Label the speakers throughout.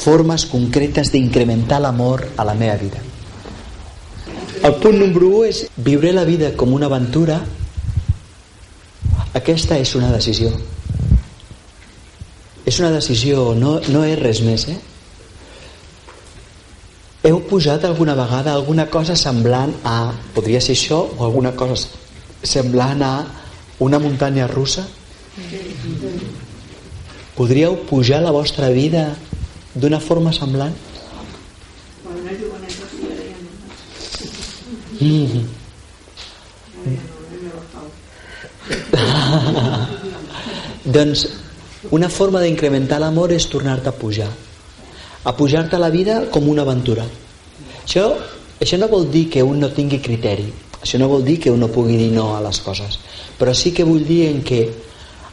Speaker 1: formes concretes d'incrementar l'amor a la meva vida. El punt número 1 és viure la vida com una aventura. Aquesta és una decisió. És una decisió, no, no és res més, eh? Heu posat alguna vegada alguna cosa semblant a, podria ser això, o alguna cosa semblant a una muntanya russa? Podríeu pujar la vostra vida d'una forma semblant? Mm -hmm. doncs una forma d'incrementar l'amor és tornar-te a pujar a pujar-te a la vida com una aventura això, això no vol dir que un no tingui criteri això no vol dir que un no pugui dir no a les coses però sí que vull dir en que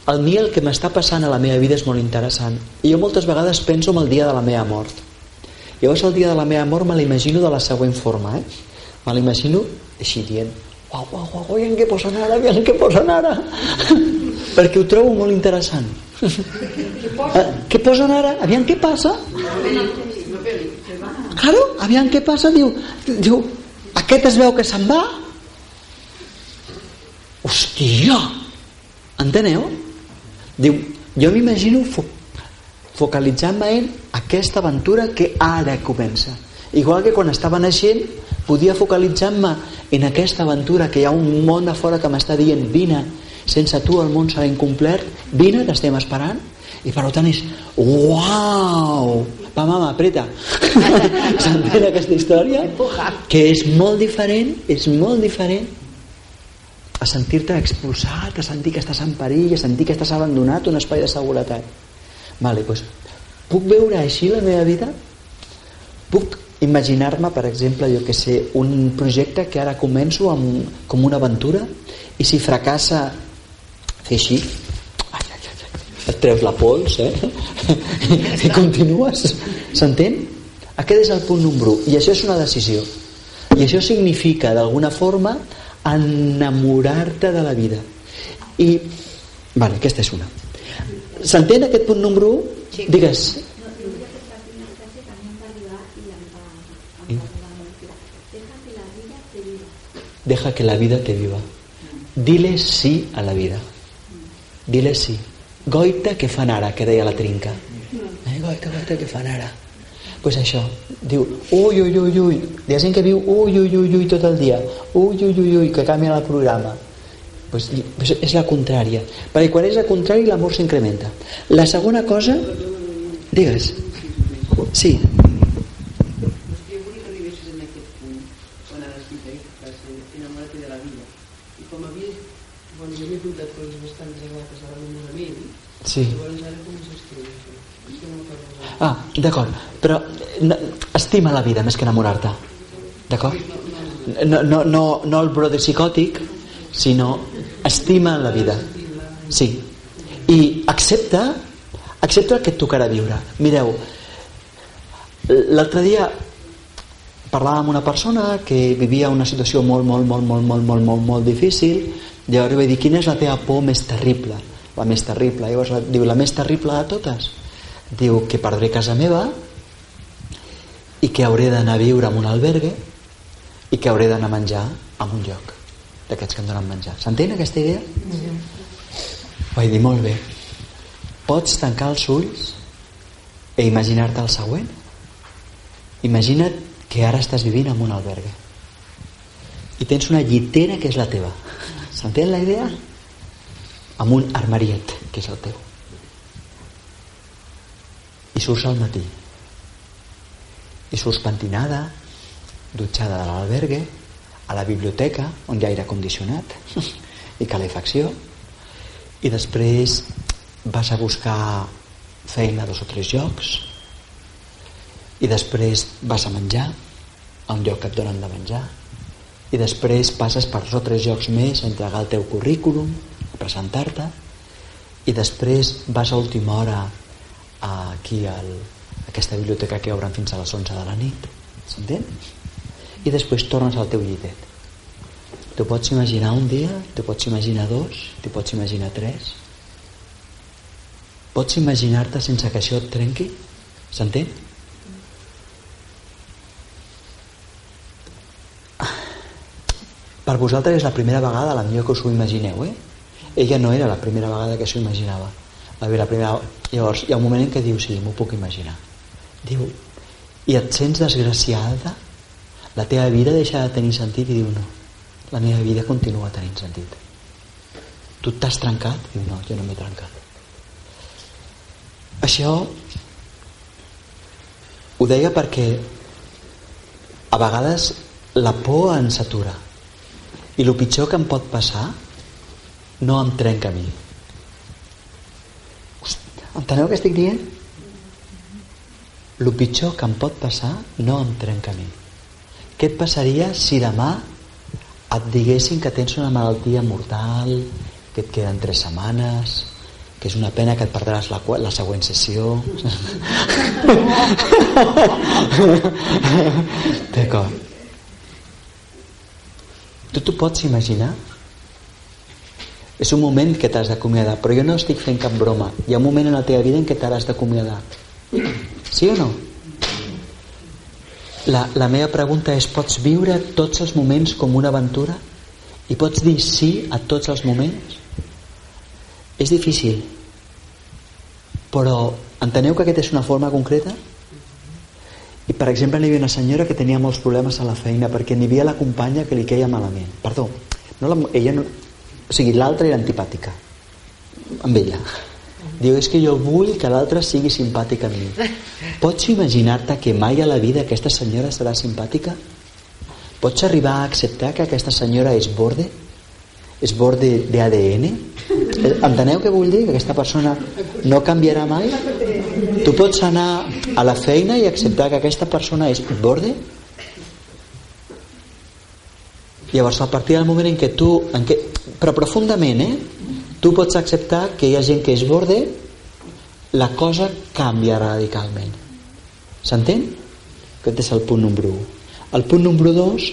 Speaker 1: a mi el que m'està passant a la meva vida és molt interessant. I jo moltes vegades penso en el dia de la meva mort. Llavors el dia de la meva mort me l'imagino de la següent forma eh? me l'imagino així dient uau, uau, uau, aviam què posen ara aviam què posen ara? Perquè ho trobo molt interessant. Eh, què posen ara? aviam què passa? Claro, aviam què passa diu, diu aquest es veu que se'n va. Hòstia! Enteneu? Diu, jo m'imagino fo focalitzant-me en aquesta aventura que ara comença. Igual que quan estava naixent podia focalitzar-me en aquesta aventura que hi ha un món a fora que m'està dient vine, sense tu el món serà incomplert, vine, t'estem esperant. I per tant és uau! Va mama, apreta. S'entén aquesta història? Que és molt diferent és molt diferent a sentir-te expulsat, a sentir que estàs en perill, a sentir que estàs abandonat un espai de seguretat. Vale, doncs, puc veure així la meva vida? Puc imaginar-me, per exemple, jo que sé, un projecte que ara començo amb, com una aventura i si fracassa fer així ai, ai, ai, et treus la pols eh? i continues s'entén? aquest és el punt número 1 i això és una decisió i això significa d'alguna forma enamorar-te de la vida. I vale, aquesta és una. S'entén aquest punt número 1? Sí. digues. Deja que la vida te viva. Dile sí a la vida. Dile sí. Goita que fan ara que deia la trinca. Eh, goita, goita que fan ara pues això, diu ui, ui, ui, ui, hi ha gent que viu ui, ui, ui, ui tot el dia ui, ui, ui, ui, que canvia el programa. Pues, pues és la contrària perquè quan és el contrari l'amor s'incrementa. La segona cosa digues. Sí. Sí. Ah, d'acord, però estima la vida més que enamorar-te. D'acord? No, no, no, no el brother psicòtic, sinó estima la vida. Sí. I accepta, accepta el que et tocarà viure. Mireu, l'altre dia parlava amb una persona que vivia una situació molt, molt, molt, molt, molt, molt, molt, molt difícil llavors vaig dir, quina és la teva por més terrible? La més terrible. Llavors diu, la més terrible de totes? diu que perdré casa meva i que hauré d'anar a viure en un albergue i que hauré d'anar a menjar en un lloc d'aquests que em donen menjar s'entén aquesta idea? -hmm. vaig dir molt bé pots tancar els ulls i imaginar-te el següent imagina't que ara estàs vivint en un albergue i tens una llitera que és la teva s'entén la idea? amb un armariet que és el teu i surts al matí i surts pentinada dutxada de l'albergue a la biblioteca on hi ha aire condicionat i calefacció i després vas a buscar feina a dos o tres llocs i després vas a menjar a un lloc que et donen de menjar i després passes per dos o tres llocs més a entregar el teu currículum a presentar-te i després vas a última hora aquí al, aquesta biblioteca que obren fins a les 11 de la nit s'entén? i després tornes al teu llitet t'ho pots imaginar un dia t'ho pots imaginar dos t'ho pots imaginar tres pots imaginar-te sense que això et trenqui s'entén? per vosaltres és la primera vegada, la millor que us ho imagineu, eh? Ella no era la primera vegada que s'ho imaginava. Va haver la primera... Llavors, hi ha un moment en què diu, sí, m'ho puc imaginar diu, i et sents desgraciada? La teva vida deixa de tenir sentit? I diu no, la meva vida continua tenint sentit. Tu t'has trencat? diu no, jo no m'he trencat. Això ho deia perquè a vegades la por ens atura i el pitjor que em pot passar no em trenca a mi. Enteneu què estic dient? El pitjor que em pot passar no em trenca a mi què et passaria si demà et diguessin que tens una malaltia mortal que et queden tres setmanes que és una pena que et perdràs la, la següent sessió d'acord tu t'ho pots imaginar? És un moment que t'has d'acomiadar, però jo no estic fent cap broma. Hi ha un moment en la teva vida en què t'has d'acomiadar. Sí o no? La, la meva pregunta és, pots viure tots els moments com una aventura? I pots dir sí a tots els moments? És difícil. Però enteneu que aquesta és una forma concreta? I per exemple hi havia una senyora que tenia molts problemes a la feina perquè n'hi havia la companya que li queia malament. Perdó, no la, ella no, o sigui, l'altra era antipàtica amb ella. Diu, és que jo vull que l'altra sigui simpàtica a mi. Pots imaginar-te que mai a la vida aquesta senyora serà simpàtica? Pots arribar a acceptar que aquesta senyora és borde? És borde d'ADN? Enteneu què vull dir? Que aquesta persona no canviarà mai? Tu pots anar a la feina i acceptar que aquesta persona és borde? Llavors, a partir del moment en què tu... En què, però profundament, eh? Tu pots acceptar que hi ha gent que és borde, la cosa canvia radicalment. S'entén? Aquest és el punt número 1. El punt número 2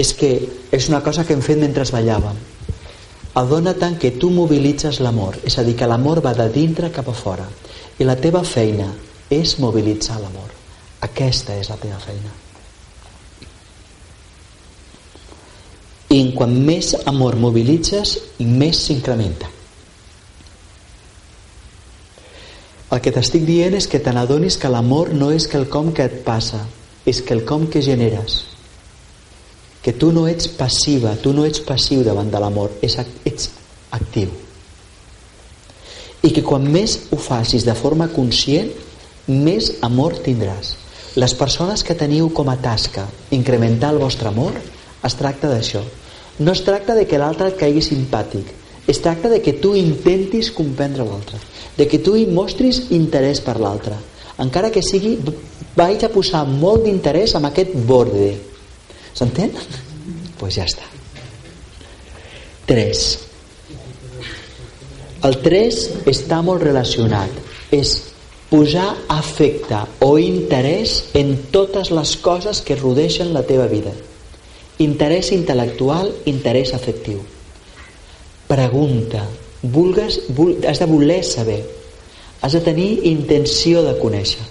Speaker 1: és que és una cosa que hem fet mentre ballàvem. Adona tant que tu mobilitzes l'amor, és a dir, que l'amor va de dintre cap a fora. I la teva feina és mobilitzar l'amor. Aquesta és la teva feina. I quan més amor mobilitzes, més s'incrementa. El que t'estic dient és que te n'adonis que l'amor no és quelcom que et passa, és quelcom que generes. Que tu no ets passiva, tu no ets passiu davant de l'amor, ets actiu i que quan més ho facis de forma conscient més amor tindràs les persones que teniu com a tasca incrementar el vostre amor es tracta d'això no es tracta de que l'altre et caigui simpàtic es tracta de que tu intentis comprendre l'altre de que tu hi mostris interès per l'altre encara que sigui vaig a posar molt d'interès en aquest borde s'entén? doncs pues ja està 3 el 3 està molt relacionat. És posar afecte o interès en totes les coses que rodeixen la teva vida. Interès intel·lectual, interès afectiu. Pregunta. Vulgues, vul, has de voler saber. Has de tenir intenció de conèixer.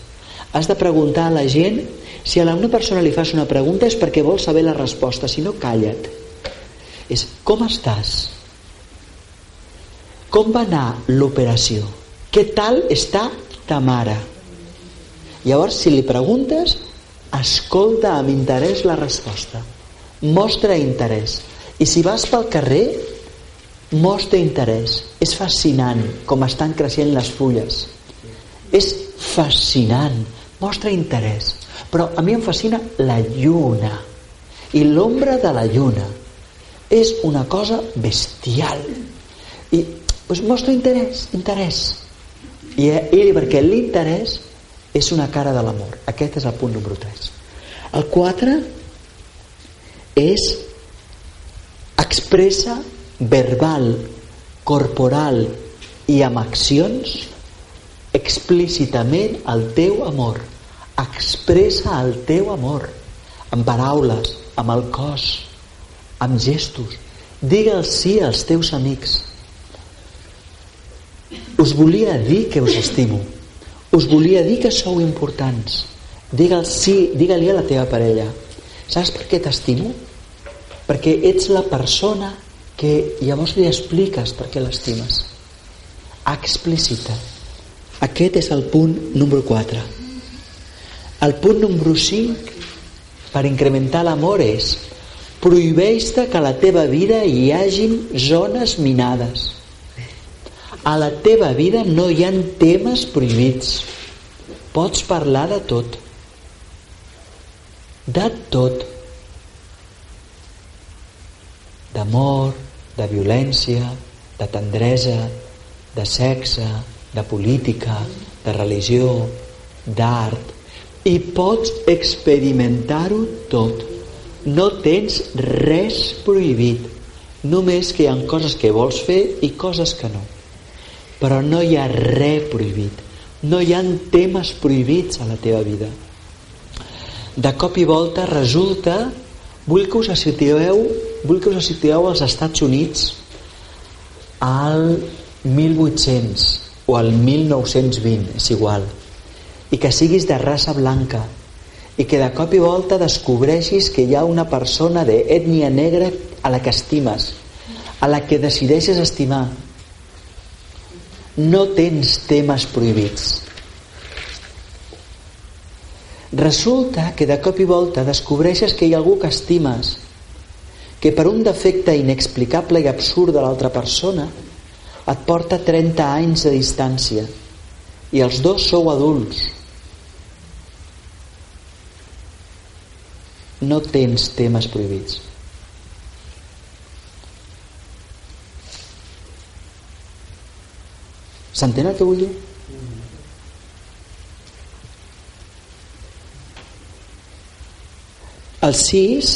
Speaker 1: Has de preguntar a la gent si a una persona li fas una pregunta és perquè vol saber la resposta, si no, calla't. És com estàs? Com va anar l'operació? Què tal està ta mare? Llavors, si li preguntes, escolta amb interès la resposta. Mostra interès. I si vas pel carrer, mostra interès. És fascinant com estan creixent les fulles. És fascinant. Mostra interès. Però a mi em fascina la lluna. I l'ombra de la lluna. És una cosa bestial. I pues mostra interès, interès. I, i perquè l'interès és una cara de l'amor. Aquest és el punt número 3. El 4 és expressa verbal, corporal i amb accions explícitament el teu amor. Expressa el teu amor amb paraules, amb el cos, amb gestos. Digue'ls sí als teus amics us volia dir que us estimo us volia dir que sou importants digue-li sí, digue a la teva parella saps per què t'estimo? perquè ets la persona que llavors li expliques per què l'estimes. Explícita. Aquest és el punt número 4 el punt número 5 per incrementar l'amor és prohibeix que a la teva vida hi hagin zones minades. A la teva vida no hi han temes prohibits. Pots parlar de tot de tot d'amor, de violència, de tendresa, de sexe, de política, de religió, d'art, i pots experimentar-ho tot. No tens res prohibit, només que hi ha coses que vols fer i coses que no. Però no hi ha res prohibit, no hi ha temes prohibits a la teva vida. De cop i volta resulta, vull que us situeu vull que us situeu als Estats Units al 1800 o al 1920, és igual, i que siguis de raça blanca i que de cop i volta descobreixis que hi ha una persona d'ètnia negra a la que estimes, a la que decideixes estimar. No tens temes prohibits. Resulta que de cop i volta descobreixes que hi ha algú que estimes que per un defecte inexplicable i absurd de l'altra persona et porta 30 anys de distància i els dos sou adults no tens temes prohibits s'entén el que vull dir? El 6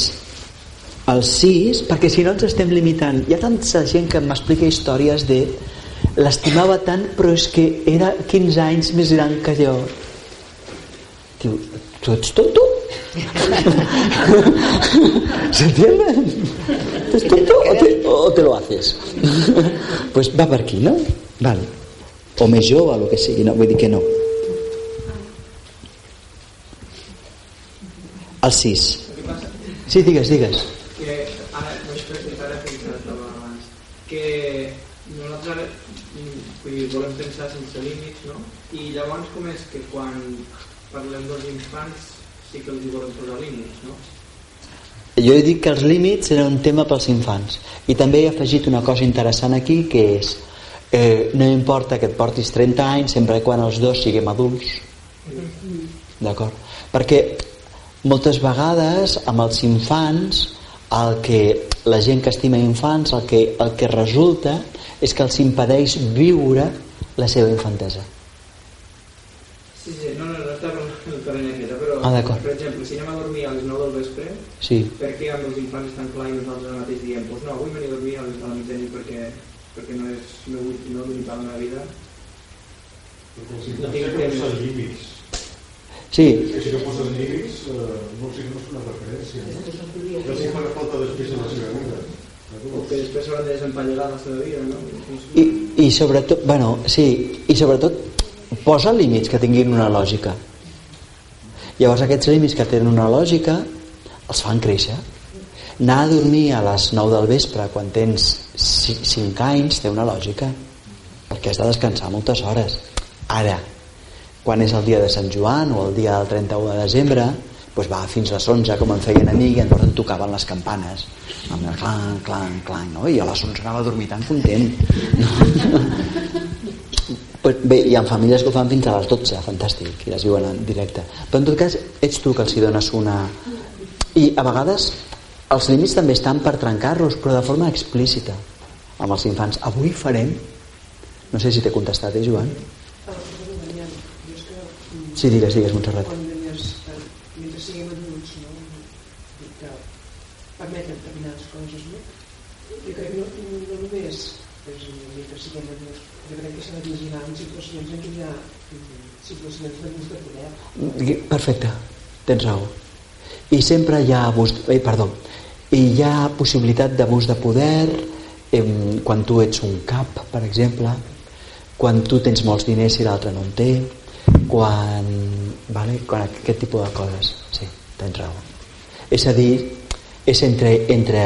Speaker 1: el 6, perquè si no ens estem limitant hi ha tanta gent que m'explica històries de l'estimava tant però és que era 15 anys més gran que jo diu, tu ets tonto? ¿se entiende? ¿es tonto o te, o te lo haces? pues va per aquí, no? vale. o més jove o que sigui, no? vull dir que no el 6 sí, digues, digues
Speaker 2: volem pensar sense límits, no? I llavors com és que quan parlem dels infants sí que els hi volem posar límits, no?
Speaker 1: Jo he dit que els límits eren un tema pels infants i també he afegit una cosa interessant aquí que és eh, no importa que et portis 30 anys sempre quan els dos siguem adults d'acord? perquè moltes vegades amb els infants el que la gent que estima infants el que, el que resulta és que els impedeix viure la seva infantesa.
Speaker 2: Sí, sí, no, no, no està el terreny aquest, però
Speaker 1: ah,
Speaker 2: per exemple, si anem a dormir a les 9 del vespre,
Speaker 1: sí.
Speaker 2: per què amb els infants estan clar i nosaltres al mateix diem pues no, vull venir a dormir a la mitjanit perquè, perquè no, és, no vull no limitar la meva vida?
Speaker 3: Perquè els infants no tinc temps. límits.
Speaker 1: Sí.
Speaker 3: Que si no poses límits, eh, no, sé, no és una referència. No? Ja si fa falta després en la seva vida
Speaker 2: o que després s'hauran de desempallegar la seva vida no?
Speaker 1: I, i sobretot bueno, sí, i sobretot posa límits que tinguin una lògica llavors aquests límits que tenen una lògica els fan créixer anar a dormir a les 9 del vespre quan tens 5 anys té una lògica perquè has de descansar moltes hores ara quan és el dia de Sant Joan o el dia del 31 de desembre doncs va fins les 11 com em feien a mi i llavors em tocaven les campanes amb el clang, clang, clang no? i a les 11 anava a dormir tan content no? bé, hi ha famílies que ho fan fins a les 12 fantàstic, i les viuen en directe però en tot cas ets tu que els hi dones una i a vegades els límits també estan per trencar-los però de forma explícita amb els infants avui farem no sé si t'he contestat, eh Joan? Sí, digues, digues Montserrat.
Speaker 4: Permeten determinades coses, no? Jo crec que no, no només és mentre siguem adults, jo crec que s'ha de vigilar en situacions en què hi ha situacions d'abús de poder.
Speaker 1: Perfecte, tens raó. I sempre hi ha abús, eh, perdó, i hi ha possibilitat d'abús de poder eh, quan tu ets un cap, per exemple, quan tu tens molts diners i l'altre no en té, quan, vale, quan aquest tipus de coses, sí, tens raó. És a dir, és entre, entre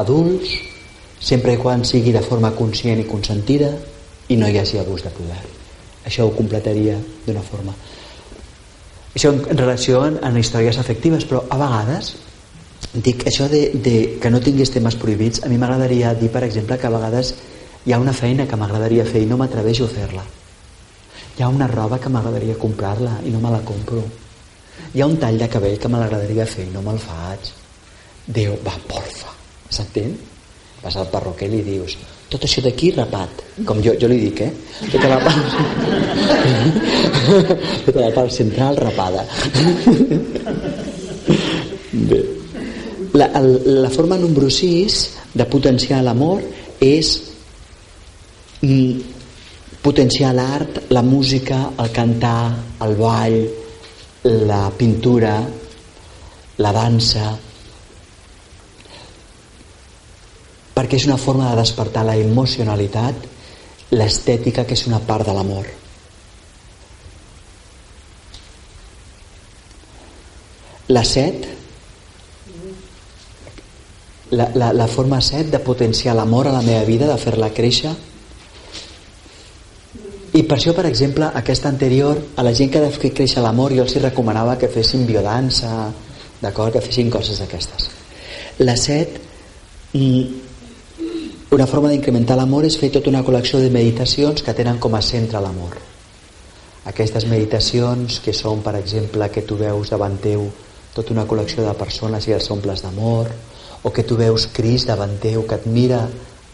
Speaker 1: adults sempre quan sigui de forma conscient i consentida i no hi hagi abús de poder. Això ho completaria d'una forma. Això en, en relació en, en històries afectives però a vegades dic això de, de que no tinguis temes prohibits a mi m'agradaria dir per exemple que a vegades hi ha una feina que m'agradaria fer i no m'atreveixo a fer-la ha una roba que m'agradaria comprar-la i no me la compro hi ha un tall de cabell que m'agradaria fer i no me'l faig Déu, va, porfa s'entén? vas al perruquer i li dius tot això d'aquí rapat com jo, jo li dic, eh? tota la part tota la part central rapada bé la, la forma número 6 de potenciar l'amor és mm, potenciar l'art, la música, el cantar, el ball, la pintura, la dansa, perquè és una forma de despertar la emocionalitat, l'estètica, que és una part de l'amor. La set, la, la, la forma set de potenciar l'amor a la meva vida, de fer-la créixer, i per això, per exemple, aquesta anterior, a la gent que ha de fer créixer l'amor, jo els recomanava que fessin biodansa, d'acord? Que fessin coses d'aquestes. La set, mm, una forma d'incrementar l'amor és fer tota una col·lecció de meditacions que tenen com a centre l'amor. Aquestes meditacions que són, per exemple, que tu veus davant teu tota una col·lecció de persones i els omples d'amor, o que tu veus Cris davant teu que et mira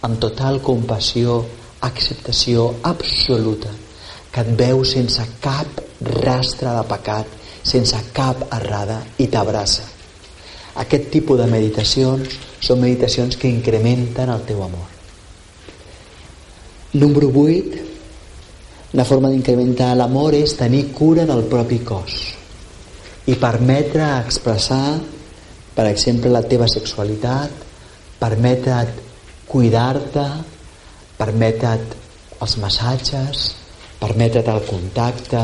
Speaker 1: amb total compassió, acceptació absoluta, que et veu sense cap rastre de pecat, sense cap errada i t'abraça. Aquest tipus de meditacions són meditacions que incrementen el teu amor. Número 8, la forma d'incrementar l'amor és tenir cura del propi cos i permetre expressar, per exemple, la teva sexualitat, permetre't cuidar-te, permetre't els massatges, permetre't el contacte.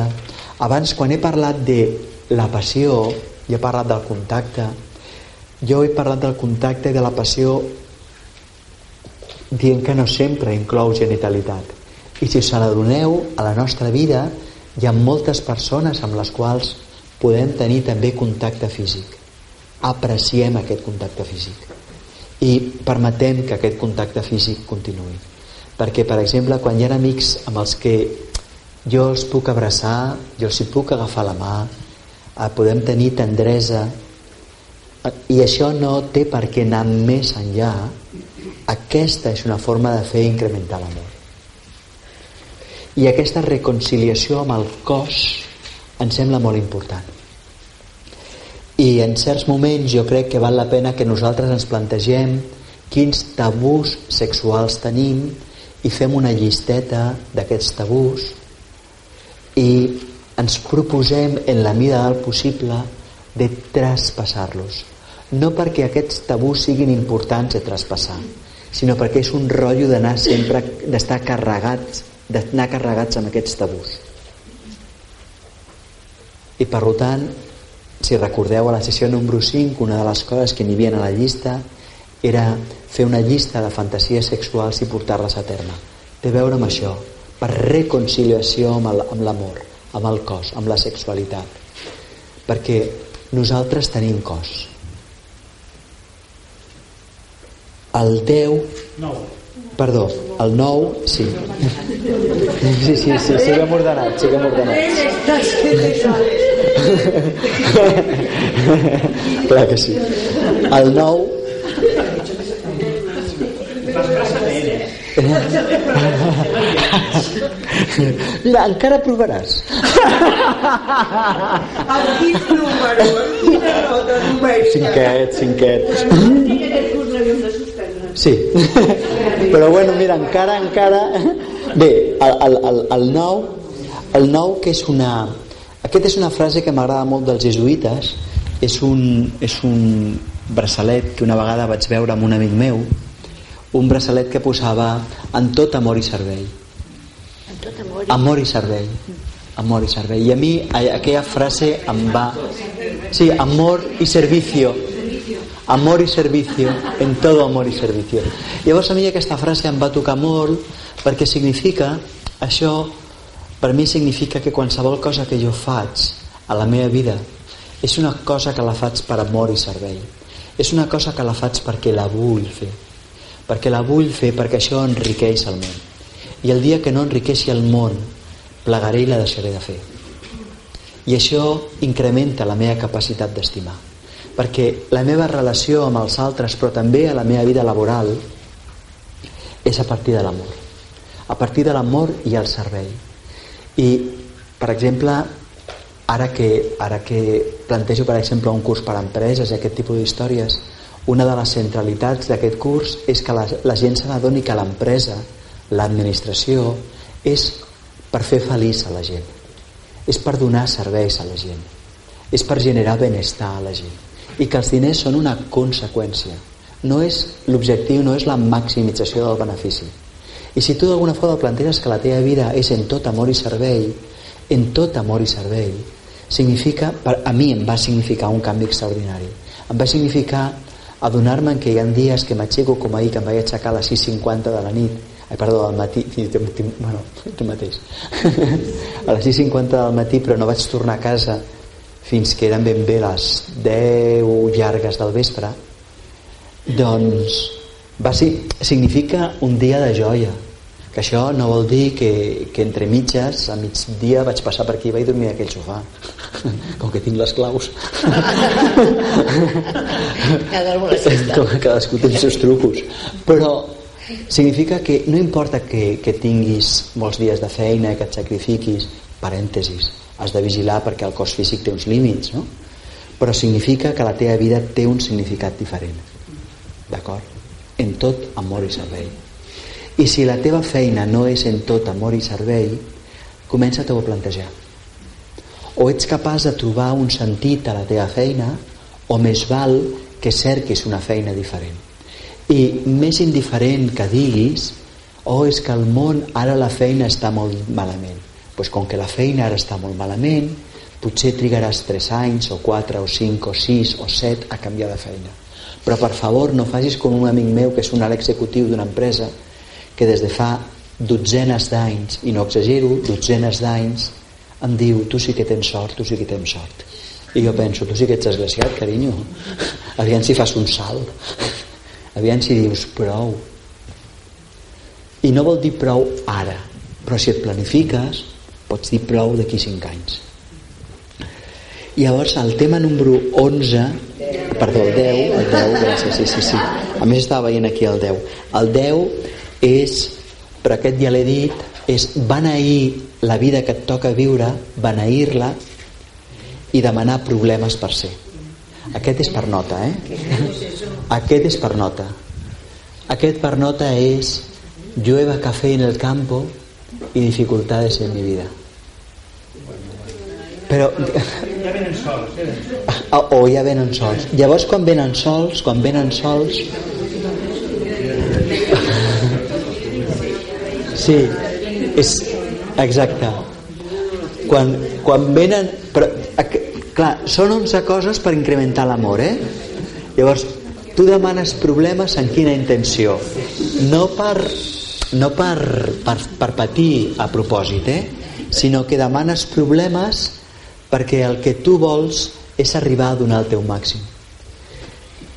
Speaker 1: Abans, quan he parlat de la passió, i he parlat del contacte, jo he parlat del contacte i de la passió dient que no sempre inclou genitalitat. I si us n'adoneu, a la nostra vida hi ha moltes persones amb les quals podem tenir també contacte físic. Apreciem aquest contacte físic i permetem que aquest contacte físic continuï. Perquè, per exemple, quan hi ha amics amb els que jo els puc abraçar, jo els hi puc agafar la mà, eh, podem tenir tendresa, i això no té per què anar més enllà aquesta és una forma de fer incrementar l'amor. I aquesta reconciliació amb el cos em sembla molt important. I en certs moments jo crec que val la pena que nosaltres ens plantegem quins tabús sexuals tenim i fem una llisteta d'aquests tabús i ens proposem en la mida del possible de traspassar-los no perquè aquests tabús siguin importants de traspassar, sinó perquè és un rotllo d'anar sempre, d'estar carregats, d'anar carregats amb aquests tabús. I per tant, si recordeu a la sessió número 5, una de les coses que n'hi havia a la llista era fer una llista de fantasies sexuals i portar-les a terme. Té a veure amb això, per reconciliació amb l'amor, amb el cos, amb la sexualitat. Perquè nosaltres tenim cos, El 10... No. Perdó, el 9, sí. Sí, sí, sí, siguem ordenats, siguem ordenats. Clar que sí. El 9... Mira, encara provaràs.
Speaker 4: El quin número? Quina nota numèrica?
Speaker 1: Cinquet, cinquet. Sí, però bueno, mira, encara, encara... Bé, el, el, el, nou, el nou que és una... Aquesta és una frase que m'agrada molt dels jesuïtes, és un, és un braçalet que una vegada vaig veure amb un amic meu, un braçalet que posava en tot amor i servei. En tot amor i... Amor i servei. Amor i servei. I a mi aquella frase em va... Sí, amor i servicio amor i servicio en todo amor i servicio llavors a mi aquesta frase em va tocar molt perquè significa això per mi significa que qualsevol cosa que jo faig a la meva vida és una cosa que la faig per amor i servei és una cosa que la faig perquè la vull fer perquè la vull fer perquè això enriqueix el món. I el dia que no enriqueixi el món plegaré i la deixaré de fer. I això incrementa la meva capacitat d'estimar. Perquè la meva relació amb els altres però també a la meva vida laboral és a partir de l'amor. A partir de l'amor i el servei. I per exemple ara que, ara que plantejo per exemple un curs per a empreses i aquest tipus d'històries una de les centralitats d'aquest curs és que la, la gent se n'adoni que l'empresa l'administració és per fer feliç a la gent. És per donar serveis a la gent. És per generar benestar a la gent. I que els diners són una conseqüència. No és l'objectiu no és la maximització del benefici. I si tu d'alguna forma planteges que la teva vida és en tot amor i servei en tot amor i servei significa, per, a mi em va significar un canvi extraordinari. Em va significar adonar-me que hi ha dies que m'aixeco com ahir que em vaig aixecar a les 6.50 de la nit. Ai, perdó, al matí bueno, tu mateix. A les 6.50 del matí però no vaig tornar a casa fins que eren ben bé les 10 llargues del vespre. Doncs va ser, significa un dia de joia que això no vol dir que, que entre mitges a migdia vaig passar per aquí i vaig dormir a aquell sofà. Com que tinc les claus. Cadascú té els seus trucos. Però significa que no importa que, que tinguis molts dies de feina i que et sacrifiquis parèntesis, has de vigilar perquè el cos físic té uns límits no? però significa que la teva vida té un significat diferent. D'acord? en tot amor i servei i si la teva feina no és en tot amor i servei comença-t'ho a plantejar. O ets capaç de trobar un sentit a la teva feina o més val que cerquis una feina diferent. I més indiferent que diguis oh, és que el món ara la feina està molt malament. Pues com que la feina ara està molt malament potser trigaràs 3 anys o 4 o 5 o 6 o 7 a canviar de feina. Però per favor no facis com un amic meu que és un executiu d'una empresa que des de fa dotzenes d'anys i no exagero, dotzenes d'anys em diu tu sí que tens sort tu sí que tens sort. I jo penso, tu sí que ets desgraciat carinyo. Aviam si fas un salt. Aviam si dius prou. I no vol dir prou ara però si et planifiques pots dir prou d'aquí 5 anys. I llavors el tema número 11 perdó, el 10 el 10, gràcies, sí, sí, sí. A més estava veient aquí el 10 el 10 és però aquest ja l'he dit és beneir la vida que et toca viure beneir-la i demanar problemes per ser aquest és per nota, eh? Aquest és per nota. Aquest per nota és llueva café en el campo y dificultades en mi vida. Però...
Speaker 3: Ja venen sols,
Speaker 1: eh? O ja venen sols. Llavors, quan venen sols, quan venen sols... Sí, és exacte. Quan, quan venen... Però, Clar, són 11 coses per incrementar l'amor, eh? Llavors, tu demanes problemes en quina intenció? No per, no per, per, per patir a propòsit, eh? Sinó que demanes problemes perquè el que tu vols és arribar a donar el teu màxim.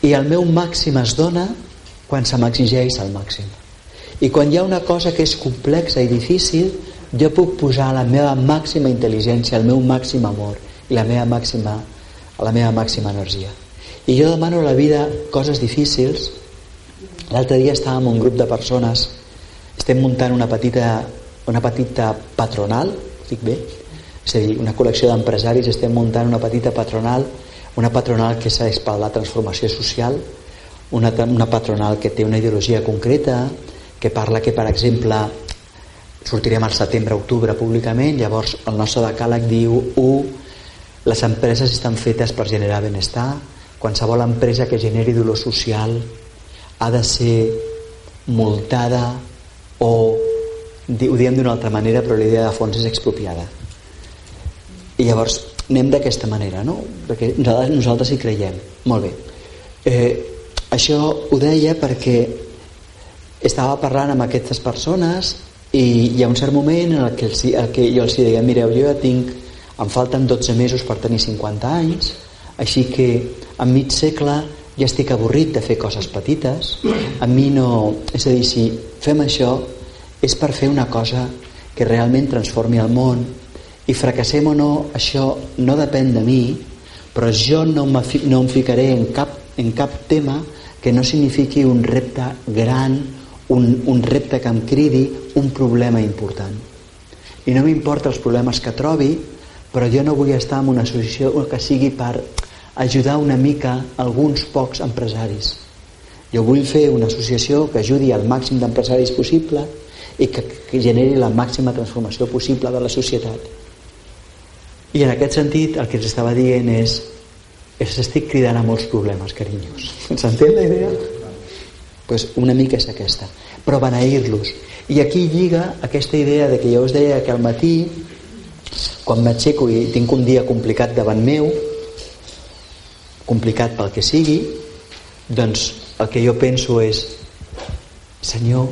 Speaker 1: I el meu màxim es dona quan se m'exigeix el màxim. I quan hi ha una cosa que és complexa i difícil, jo puc posar la meva màxima intel·ligència, el meu màxim amor i la meva màxima, la meva màxima energia. I jo demano a la vida coses difícils. L'altre dia estàvem un grup de persones, estem muntant una petita, una petita patronal, dic bé? És a dir, una col·lecció d'empresaris, estem muntant una petita patronal, una patronal que és per la transformació social, una, una patronal que té una ideologia concreta, que parla que, per exemple, sortirem al setembre-octubre públicament, llavors el nostre decàleg diu 1 les empreses estan fetes per generar benestar. Qualsevol empresa que generi dolor social ha de ser multada o ho diem d'una altra manera però la idea de fons és expropiada i llavors anem d'aquesta manera no? perquè nosaltres, nosaltres hi creiem molt bé eh, això ho deia perquè estava parlant amb aquestes persones i hi ha un cert moment en el que, els, el que jo els deia mireu, jo ja tinc em falten 12 mesos per tenir 50 anys així que en mig segle ja estic avorrit de fer coses petites. A mi no... és a dir, si fem això és per fer una cosa que realment transformi el món. I fracassem o no, això no depèn de mi però jo no, no em ficaré en cap, en cap tema que no signifiqui un repte gran un, un repte que em cridi un problema important. I no m'importa els problemes que trobi però jo no vull estar en una associació que sigui per ajudar una mica alguns pocs empresaris. Jo vull fer una associació que ajudi al màxim d'empresaris possible i que, que generi la màxima transformació possible de la societat. I en aquest sentit el que ens estava dient és es estic cridant a molts problemes carinyos. S'entén la idea? Pues una mica és aquesta. Però beneir-los. I aquí lliga aquesta idea de que jo us deia que al matí quan m'aixeco i tinc un dia complicat davant meu complicat pel que sigui doncs el que jo penso és Senyor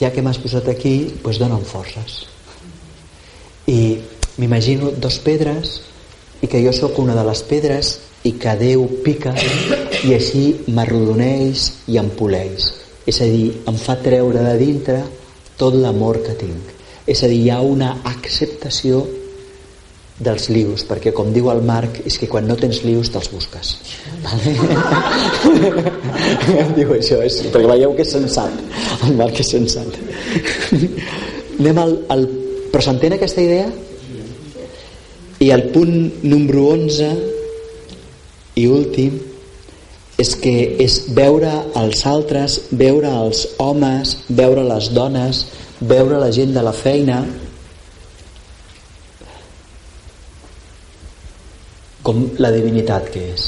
Speaker 1: ja que m'has posat aquí doncs dona'm forces i m'imagino dos pedres i que jo sóc una de les pedres i que Déu pica i així m'arrodoneix i em poleix. És a dir, em fa treure de dintre tot l'amor que tinc. És a dir, hi ha una acceptació dels lius, perquè com diu el Marc és que quan no tens lius te'ls busques. Vale? diu això és, perquè veieu que és sensat. El Marc és sensat. Anem al, al però s'entén aquesta idea? i el punt número 11 i últim és que és veure els altres, veure els homes, veure les dones, veure la gent de la feina com la divinitat que és.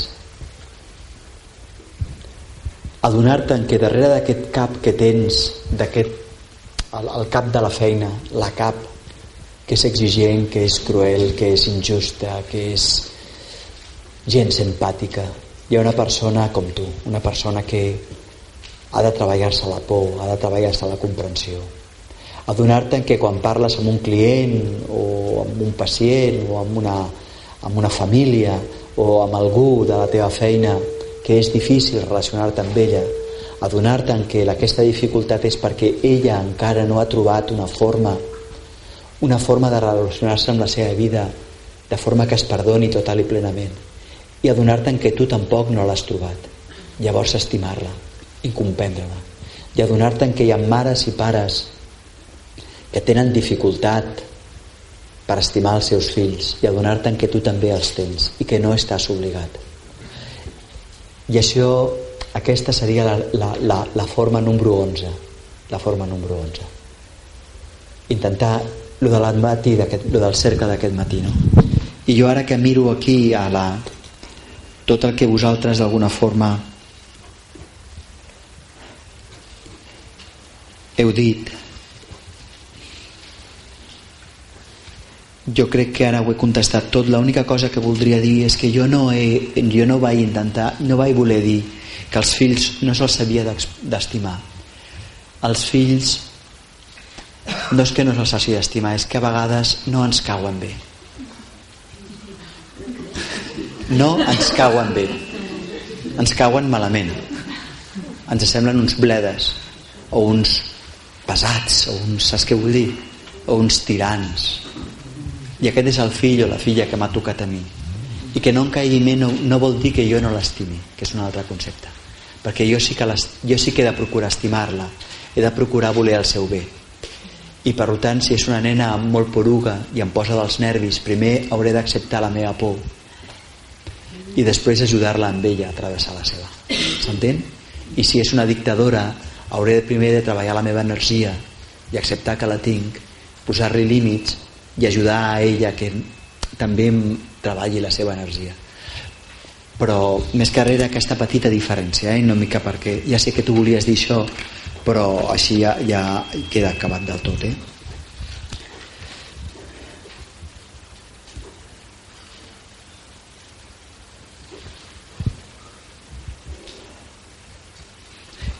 Speaker 1: Adonar-te que darrere d'aquest cap que tens, d'aquest el, el cap de la feina, la cap que és exigent, que és cruel, que és injusta, que és gens empàtica. Hi ha una persona com tu, una persona que ha de treballar-se la por, ha de treballar-se la comprensió. Adonar-te que quan parles amb un client o amb un pacient o amb una, amb una família o amb algú de la teva feina que és difícil relacionar-te amb ella, adonar-te que aquesta dificultat és perquè ella encara no ha trobat una forma una forma de relacionar-se amb la seva vida de forma que es perdoni total i plenament i adonar-te que tu tampoc no l'has trobat. Llavors estimar-la i comprendre-la i adonar-te que hi ha mares i pares que tenen dificultat per estimar els seus fills i adonar-te que tu també els tens i que no estàs obligat. I això aquesta seria la, la, la, la forma número 11 la forma número 11 intentar lo de matí, lo del cercle d'aquest matí no? i jo ara que miro aquí a la, tot el que vosaltres d'alguna forma heu dit. Jo crec que ara ho he contestat tot. L'única cosa que voldria dir és que jo no, he, jo no vaig intentar no vaig voler dir que els fills no se'ls havia d'estimar. Els fills no és que no se'ls hagi d'estimar, és que a vegades no ens cauen bé. No ens cauen bé. Ens cauen malament. Ens semblen uns bledes, o uns pesats, o uns, saps què vull dir? O uns tirans. I aquest és el fill o la filla que m'ha tocat a mi. I que no em caigui bé no, no vol dir que jo no l'estimi, que és un altre concepte. Perquè jo sí que, jo sí que he de procurar estimar-la, he de procurar voler el seu bé i per tant si és una nena molt poruga i em posa dels nervis primer hauré d'acceptar la meva por i després ajudar-la amb ella a travessar la seva s'entén? i si és una dictadora hauré de primer de treballar la meva energia i acceptar que la tinc posar-li límits i ajudar a ella que també treballi la seva energia però més que res aquesta petita diferència eh? no mica perquè ja sé que tu volies dir això però així ja, ja queda acabat del tot eh?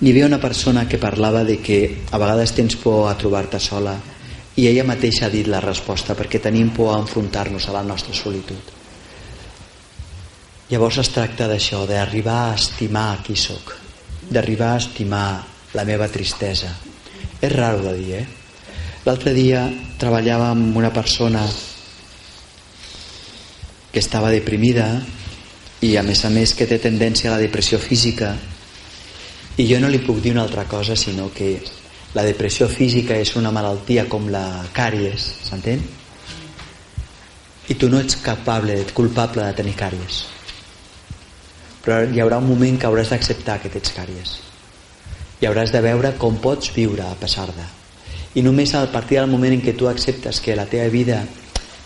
Speaker 1: N'hi havia una persona que parlava de que a vegades tens por a trobar-te sola i ella mateixa ha dit la resposta perquè tenim por a enfrontar-nos a la nostra solitud. Llavors es tracta d'això, d'arribar a estimar qui sóc, d'arribar a estimar la meva tristesa. És raro de dir, eh? L'altre dia treballava amb una persona que estava deprimida i a més a més que té tendència a la depressió física i jo no li puc dir una altra cosa sinó que la depressió física és una malaltia com la càries, s'entén? I tu no ets capable, ets culpable de tenir càries. Però hi haurà un moment que hauràs d'acceptar que tens càries. I hauràs de veure com pots viure a pesar de. I només a partir del moment en què tu acceptes que la teva vida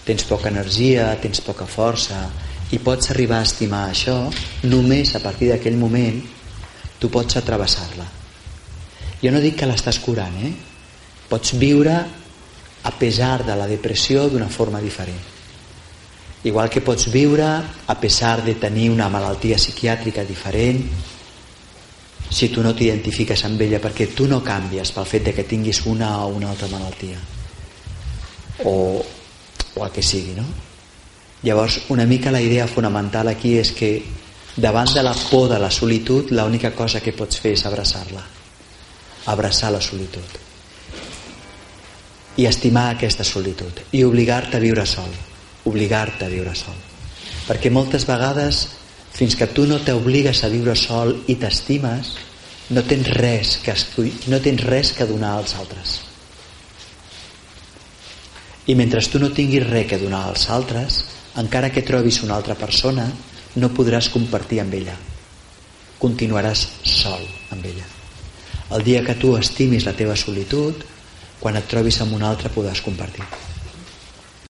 Speaker 1: tens poca energia, tens poca força i pots arribar a estimar això, només a partir d'aquell moment tu pots atravessar-la. Jo no dic que l'estàs curant, eh? Pots viure a pesar de la depressió d'una forma diferent. Igual que pots viure a pesar de tenir una malaltia psiquiàtrica diferent, si tu no t'identifiques amb ella perquè tu no canvies pel fet de que tinguis una o una altra malaltia o, o el que sigui no? llavors una mica la idea fonamental aquí és que davant de la por de la solitud l'única cosa que pots fer és abraçar-la. Abraçar la solitud. I estimar aquesta solitud. I obligar-te a viure sol. Obligar-te a viure sol. Perquè moltes vegades fins que tu no t'obligues a viure sol i t'estimes no tens res que no tens res que donar als altres. I mentre tu no tinguis res que donar als altres encara que trobis una altra persona no podràs compartir amb ella continuaràs sol amb ella el dia que tu estimis la teva solitud, quan et trobis amb un altre podràs compartir.